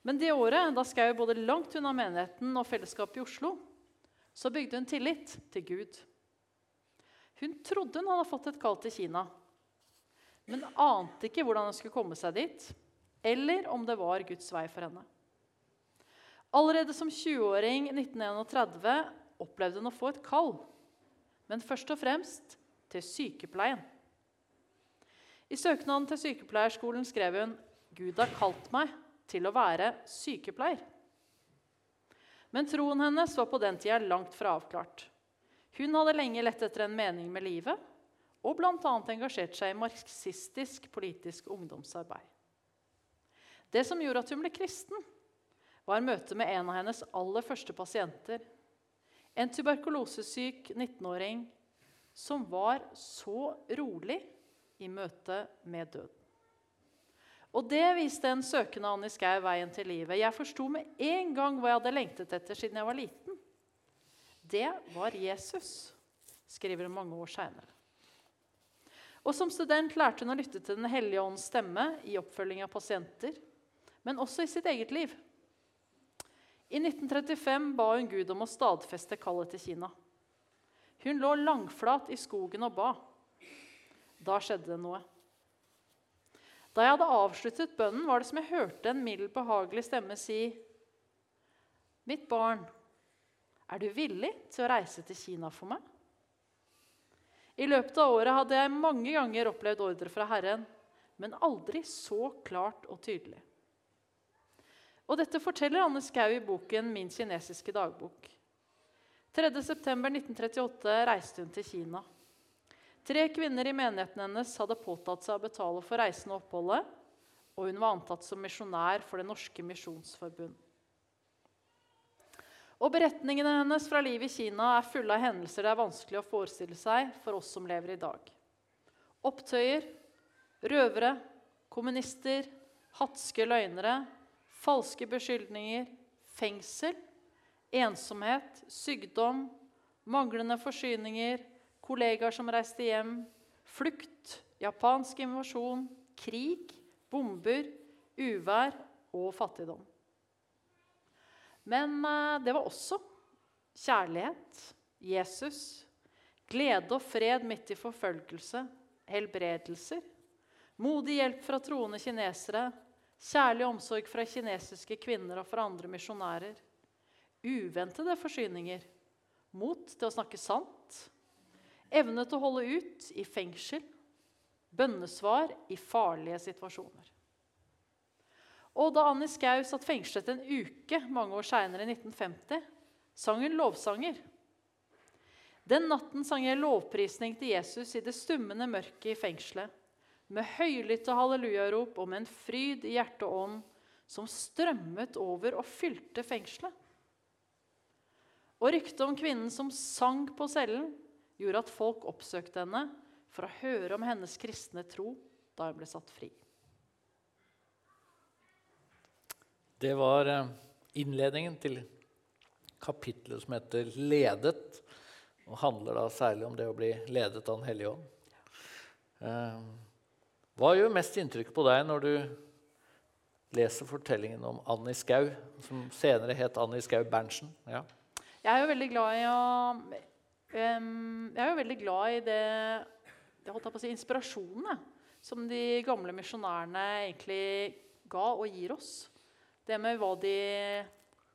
Men det året da Skau både langt unna menigheten og fellesskapet i Oslo, så bygde hun tillit til Gud. Hun trodde hun hadde fått et kall til Kina, men ante ikke hvordan hun skulle komme seg dit, eller om det var Guds vei for henne. Allerede som 20-åring 1931 opplevde hun å få et kall, men først og fremst til sykepleien. I søknaden til sykepleierskolen skrev hun Gud har kalt meg til å være sykepleier. Men troen hennes var på den tida langt fra avklart. Hun hadde lenge lett etter en mening med livet og bl.a. engasjert seg i marxistisk politisk ungdomsarbeid. Det som gjorde at hun ble kristen, var møte med en av hennes aller første pasienter. En tuberkulosesyk 19-åring som var så rolig i møte med døden. Og det viste en søkende Annie Skau veien til livet. Jeg forsto med en gang hva jeg hadde lengtet etter siden jeg var liten. Det var Jesus, skriver hun mange år seinere. Og Som student lærte hun å lytte til Den hellige ånds stemme i oppfølging av pasienter, men også i sitt eget liv. I 1935 ba hun Gud om å stadfeste kallet til Kina. Hun lå langflat i skogen og ba. Da skjedde det noe. Da jeg hadde avsluttet bønnen, var det som jeg hørte en mild, behagelig stemme si Mitt barn, er du villig til å reise til Kina for meg? I løpet av året hadde jeg mange ganger opplevd ordre fra Herren, men aldri så klart og tydelig. Og dette forteller Anne Skau i boken 'Min kinesiske dagbok'. 3.9.1938 reiste hun til Kina. Tre kvinner i menigheten hennes hadde påtatt seg å betale for reisen og oppholdet, og hun var antatt som misjonær for Det norske misjonsforbund. Og Beretningene hennes fra livet i Kina er fulle av hendelser det er vanskelig å forestille seg for oss som lever i dag. Opptøyer, røvere, kommunister, hatske løgnere, falske beskyldninger, fengsel, ensomhet, sykdom, manglende forsyninger, kollegaer som reiste hjem, flukt, japansk invasjon, krig, bomber, uvær og fattigdom. Men eh, det var også kjærlighet, Jesus, glede og fred midt i forfølgelse, helbredelser, modig hjelp fra troende kinesere, kjærlig omsorg fra kinesiske kvinner og fra andre misjonærer, uventede forsyninger, mot til å snakke sant, evne til å holde ut i fengsel, bønnesvar i farlige situasjoner. Og da Annie Skau satt fengslet en uke mange år seinere, i 1950, sang hun lovsanger. Den natten sang jeg lovprisning til Jesus i det stummende mørket i fengselet, med høylytte hallelujarop og med en fryd i hjerte og ånd som strømmet over og fylte fengselet. Og ryktet om kvinnen som sang på cellen, gjorde at folk oppsøkte henne for å høre om hennes kristne tro da hun ble satt fri. Det var eh, innledningen til kapittelet som heter 'Ledet', og handler da særlig om det å bli ledet av Den hellige ånd. Hva gjør mest inntrykk på deg når du leser fortellingen om Annie Skau, som senere het Annie Skau Berntsen? Ja. Jeg er jo veldig glad i å um, Jeg er jo veldig glad i det, det holdt jeg på å si, inspirasjonen som de gamle misjonærene egentlig ga og gir oss. Det med hva de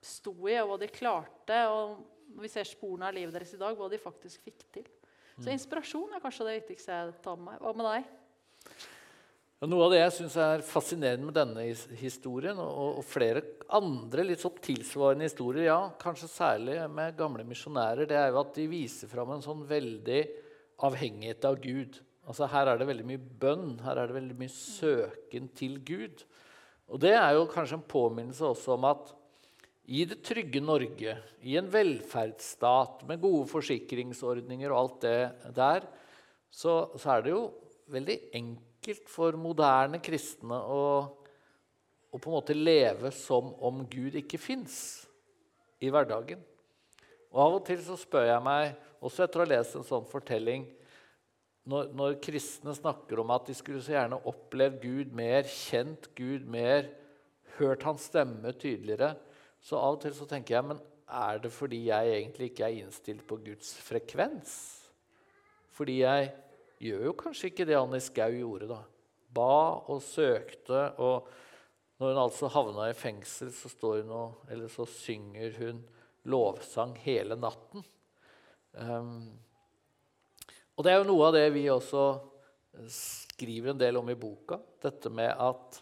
sto i, og hva de klarte. Og når vi ser sporene av livet deres i dag, hva de faktisk fikk til. Så mm. inspirasjon er kanskje det viktigste jeg tar med meg. Hva med deg? Noe av det jeg syns er fascinerende med denne historien, og, og, flere andre litt sånn tilsvarende historier, ja, kanskje særlig med gamle misjonærer, det er jo at de viser fram en sånn veldig avhengighet av Gud. Altså Her er det veldig mye bønn, her er det veldig mye søken til Gud. Og det er jo kanskje en påminnelse også om at i det trygge Norge, i en velferdsstat med gode forsikringsordninger og alt det der, så, så er det jo veldig enkelt for moderne kristne å, å på en måte leve som om Gud ikke fins i hverdagen. Og Av og til så spør jeg meg, også etter å ha lest en sånn fortelling når, når, kristne snakker om at de skulle så gjerne opplevd Gud mer, kjent Gud mer, hørt hans stemme tydeligere, så av og til så tenker jeg men er det fordi jeg egentlig ikke er innstilt på Guds frekvens? Fordi jeg gjør jo kanskje ikke det Annie Skau gjorde. da. Ba og søkte. og Når hun altså havna i fengsel, så, og, så synger hun lovsang hele natten. Um, og det er jo noe av det vi også eh, skriver en del om i boka. Dette med at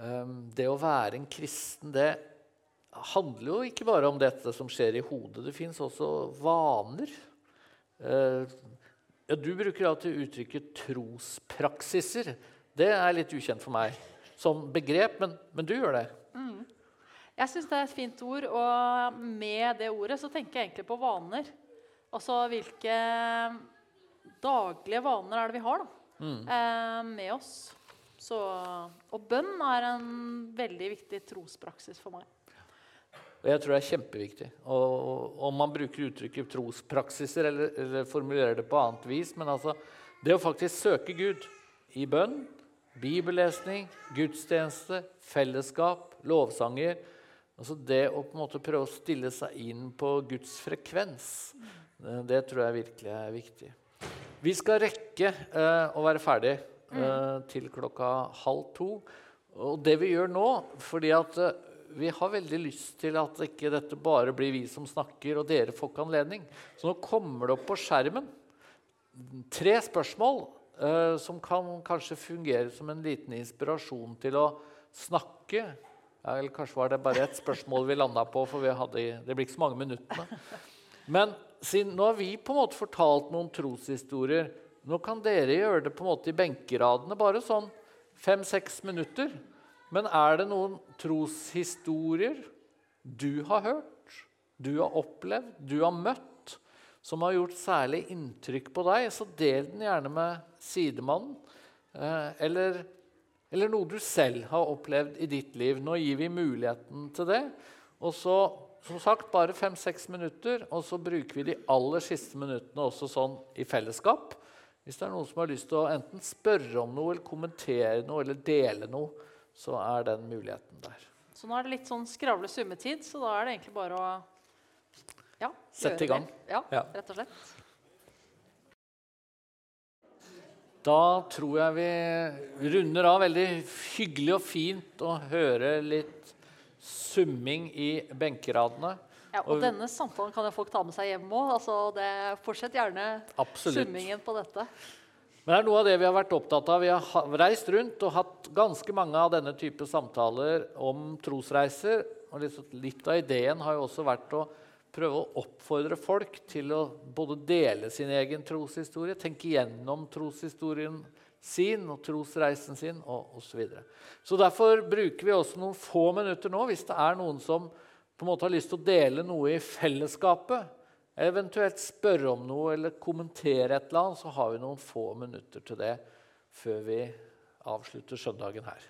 um, det å være en kristen, det handler jo ikke bare om dette som skjer i hodet. Det fins også vaner. Uh, ja, du bruker alltid uttrykket 'trospraksiser'. Det er litt ukjent for meg som begrep, men, men du gjør det. Mm. Jeg syns det er et fint ord, og med det ordet så tenker jeg egentlig på vaner. Altså hvilke daglige vaner er det vi har da, mm. eh, med oss. Så, og bønn er en veldig viktig trospraksis for meg. Og jeg tror det er kjempeviktig. Og Om man bruker uttrykket trospraksiser eller, eller, formulerer det på annet vis Men altså, det å faktisk søke Gud i bønn, bibellesning, gudstjeneste, fellesskap, lovsanger altså Det å på en måte prøve å stille seg inn på Guds frekvens, mm. det tror jeg virkelig er viktig. Vi skal rekke eh, å være ferdig eh, til klokka halv to. Og det vi gjør nå fordi at uh, vi har veldig lyst til at ikke dette bare blir vi som snakker, og dere får ikke anledning. Så nå kommer det opp på skjermen tre spørsmål som kan kanskje fungere som en liten inspirasjon til å snakke. Ja, eller kanskje var det bare ett spørsmål vi landa på, for hadde, det blir ikke så mange minuttene. Men siden, nå har vi på en måte fortalt noen troshistorier. Nå kan dere gjøre det på en måte i benkeradene, bare sånn fem-seks minutter. Men er det noen troshistorier du har hørt, du har opplevd, du har møtt, som har gjort særlig inntrykk på deg, så del den gjerne med sidemannen. Eh, eller, eller noe du selv har opplevd i ditt liv. Nå gir vi muligheten til det. Og så som sagt, bare fem-seks minutter, og så bruker vi de aller siste minuttene også sånn i fellesskap. Hvis det er noen som har lyst til å enten spørre om noe, eller kommentere noe eller dele noe, så er den muligheten der. Så nå er det litt sånn skravle summetid, så da er det egentlig bare å ja, Sette i gang. Ja, Ja. rett og slett. Da tror jeg vi runder av. Veldig hyggelig og fint å høre litt summing i benkeradene. Ja, og Og- denne samtalen kan jo folk ta med seg hjem òg. Altså, det- fortsett gjerne Absolutt. summingen på dette. Men det er noe av det vi har vært opptatt av. Vi har reist rundt og hatt ganske mange av denne type samtaler om trosreiser. Og litt, av ideen har jo også vært å prøve å oppfordre folk til å både dele sin egen troshistorie, tenke gjennom troshistorien sin og trosreisen sin og osv. Så, videre. så derfor bruker vi også noen få minutter nå, hvis det er noen som på en måte har lyst til å dele noe i fellesskapet, eventuelt spørre om noe eller kommentere et eller annet, så har vi noen få minutter til det før vi avslutter søndagen her.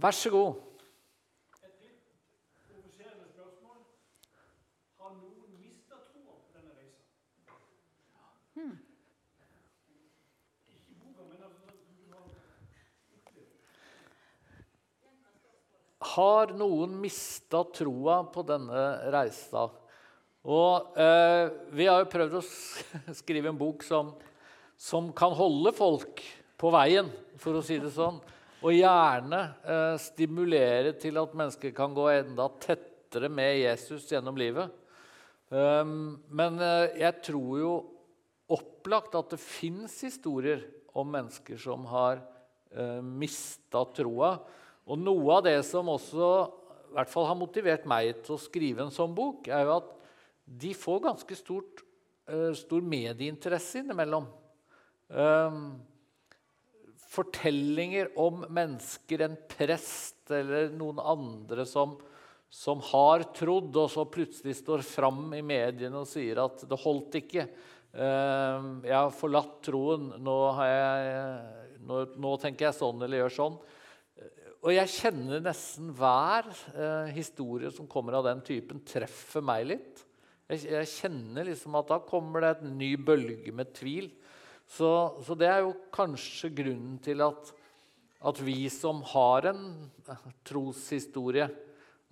Vær så god. Har noen mista troa på denne reisa? Og eh, Vi har jo prøvd å skrive en bok som, som kan holde folk på veien, for å si det sånn. Og gjerne eh, stimulere til at mennesker kan gå enda tettere med Jesus gjennom livet. Um, men eh, jeg tror jo opplagt at det fins historier om mennesker som har eh, mista troa. Og noe av det som også i hvert fall har motivert meg til å skrive en sånn bok, er jo at de får ganske stort, uh, stor medieinteresse innimellom. Um, fortellinger om mennesker, en prest eller noen andre som, som har trodd, og så plutselig står fram i mediene og sier at det holdt ikke. Eh, jeg har forlatt troen. Nå, jeg, nå, nå tenker jeg sånn eller gjør sånn. Og jeg kjenner nesten hver uh, historie som kommer av den typen, treffer meg litt. Jeg, jeg kjenner liksom at da kommer det en ny bølge med tvil. Så, så det er jo kanskje grunnen til at, at vi som har en eh, troshistorie,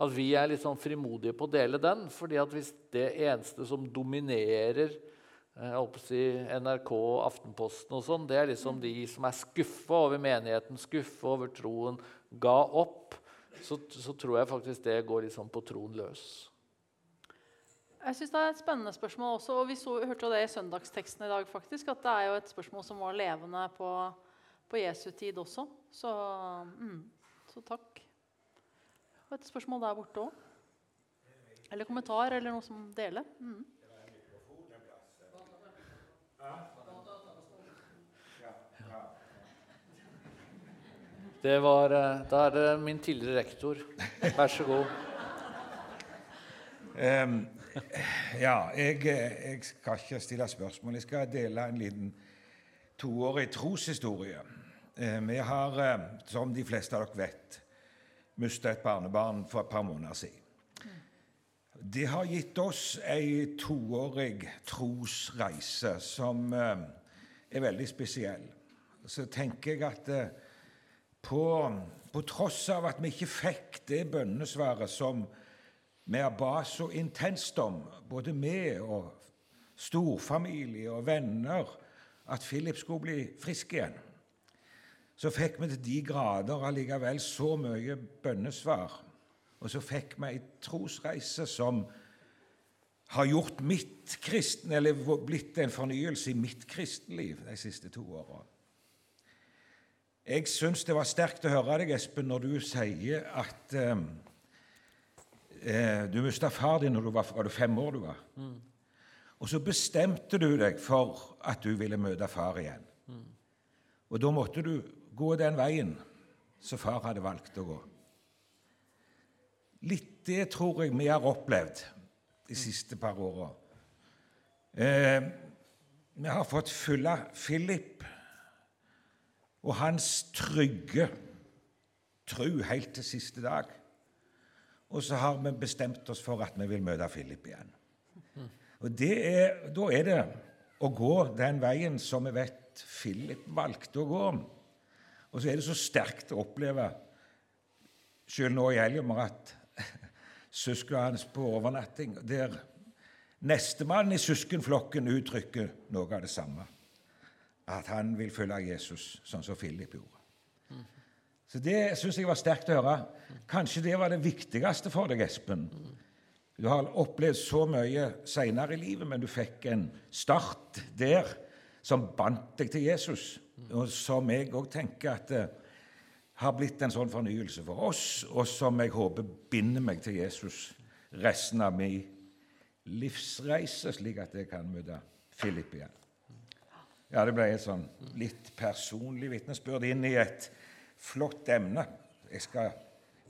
at vi er litt sånn frimodige på å dele den. fordi at hvis det eneste som dominerer eh, si NRK Aftenposten og sånn, det er liksom de som er skuffa over menigheten, skuffa over troen, ga opp, så, så tror jeg faktisk det går liksom på troen løs. Jeg synes Det er et spennende spørsmål også. og Vi så, hørte jo det i søndagsteksten i dag. faktisk, At det er jo et spørsmål som var levende på, på Jesu tid også. Så, mm, så takk. Og et spørsmål der borte òg. Eller kommentar, eller noe som deler. Mm. Det var, eh, Da er det min tidligere rektor. Vær så god. Ehm, ja, jeg, jeg skal ikke stille spørsmål. Jeg skal dele en liten toårig troshistorie. Eh, vi har, eh, som de fleste av dere vet, mista et barnebarn for et par måneder siden. Det har gitt oss ei toårig trosreise som eh, er veldig spesiell. Så tenker jeg at eh, på, på tross av at vi ikke fikk det bønnesvaret som vi ba så intenst om, både vi og storfamilie og venner, at Philip skulle bli frisk igjen. Så fikk vi til de grader allikevel så mye bønnesvar. Og så fikk vi ei trosreise som har gjort mitt kristen, eller blitt en fornyelse i mitt kristenliv de siste to åra. Jeg syns det var sterkt å høre deg, Espen, når du sier at eh, eh, du mista far din når du var, var du fem år. du var. Og så bestemte du deg for at du ville møte far igjen. Og da måtte du gå den veien som far hadde valgt å gå. Litt det tror jeg vi har opplevd de siste par åra. Eh, vi har fått følge Philip og hans trygge tru helt til siste dag. Og så har vi bestemt oss for at vi vil møte Philip igjen. Og er, Da er det å gå den veien som vi vet Philip valgte å gå. Og så er det så sterkt å oppleve, selv nå i helga, at søsknene hans på overnatting, der nestemann i søskenflokken uttrykker noe av det samme. At han vil følge Jesus, sånn som Philip gjorde. Så Det syns jeg var sterkt å høre. Kanskje det var det viktigste for deg, Espen. Du har opplevd så mye seinere i livet, men du fikk en start der som bandt deg til Jesus, og som jeg òg tenker at det har blitt en sånn fornyelse for oss, og som jeg håper binder meg til Jesus resten av min livsreise, slik at jeg kan møte Philip igjen. Ja, det ble et sånn litt personlig vitnesbyrd inn i et flott emne. Jeg skal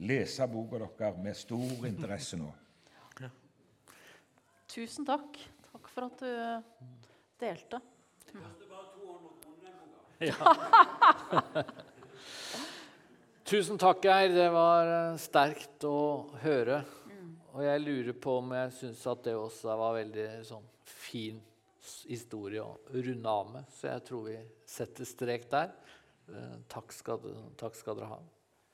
lese boka deres med stor interesse nå. Tusen takk. Takk for at du delte. Tusen takk, Geir. Det var eh, sterkt å høre. Og jeg lurer på om jeg syns at det også var veldig sånn fin historie å runde av med. Så jeg tror vi setter strek der. Eh, Takk skal, takk skal dere ha.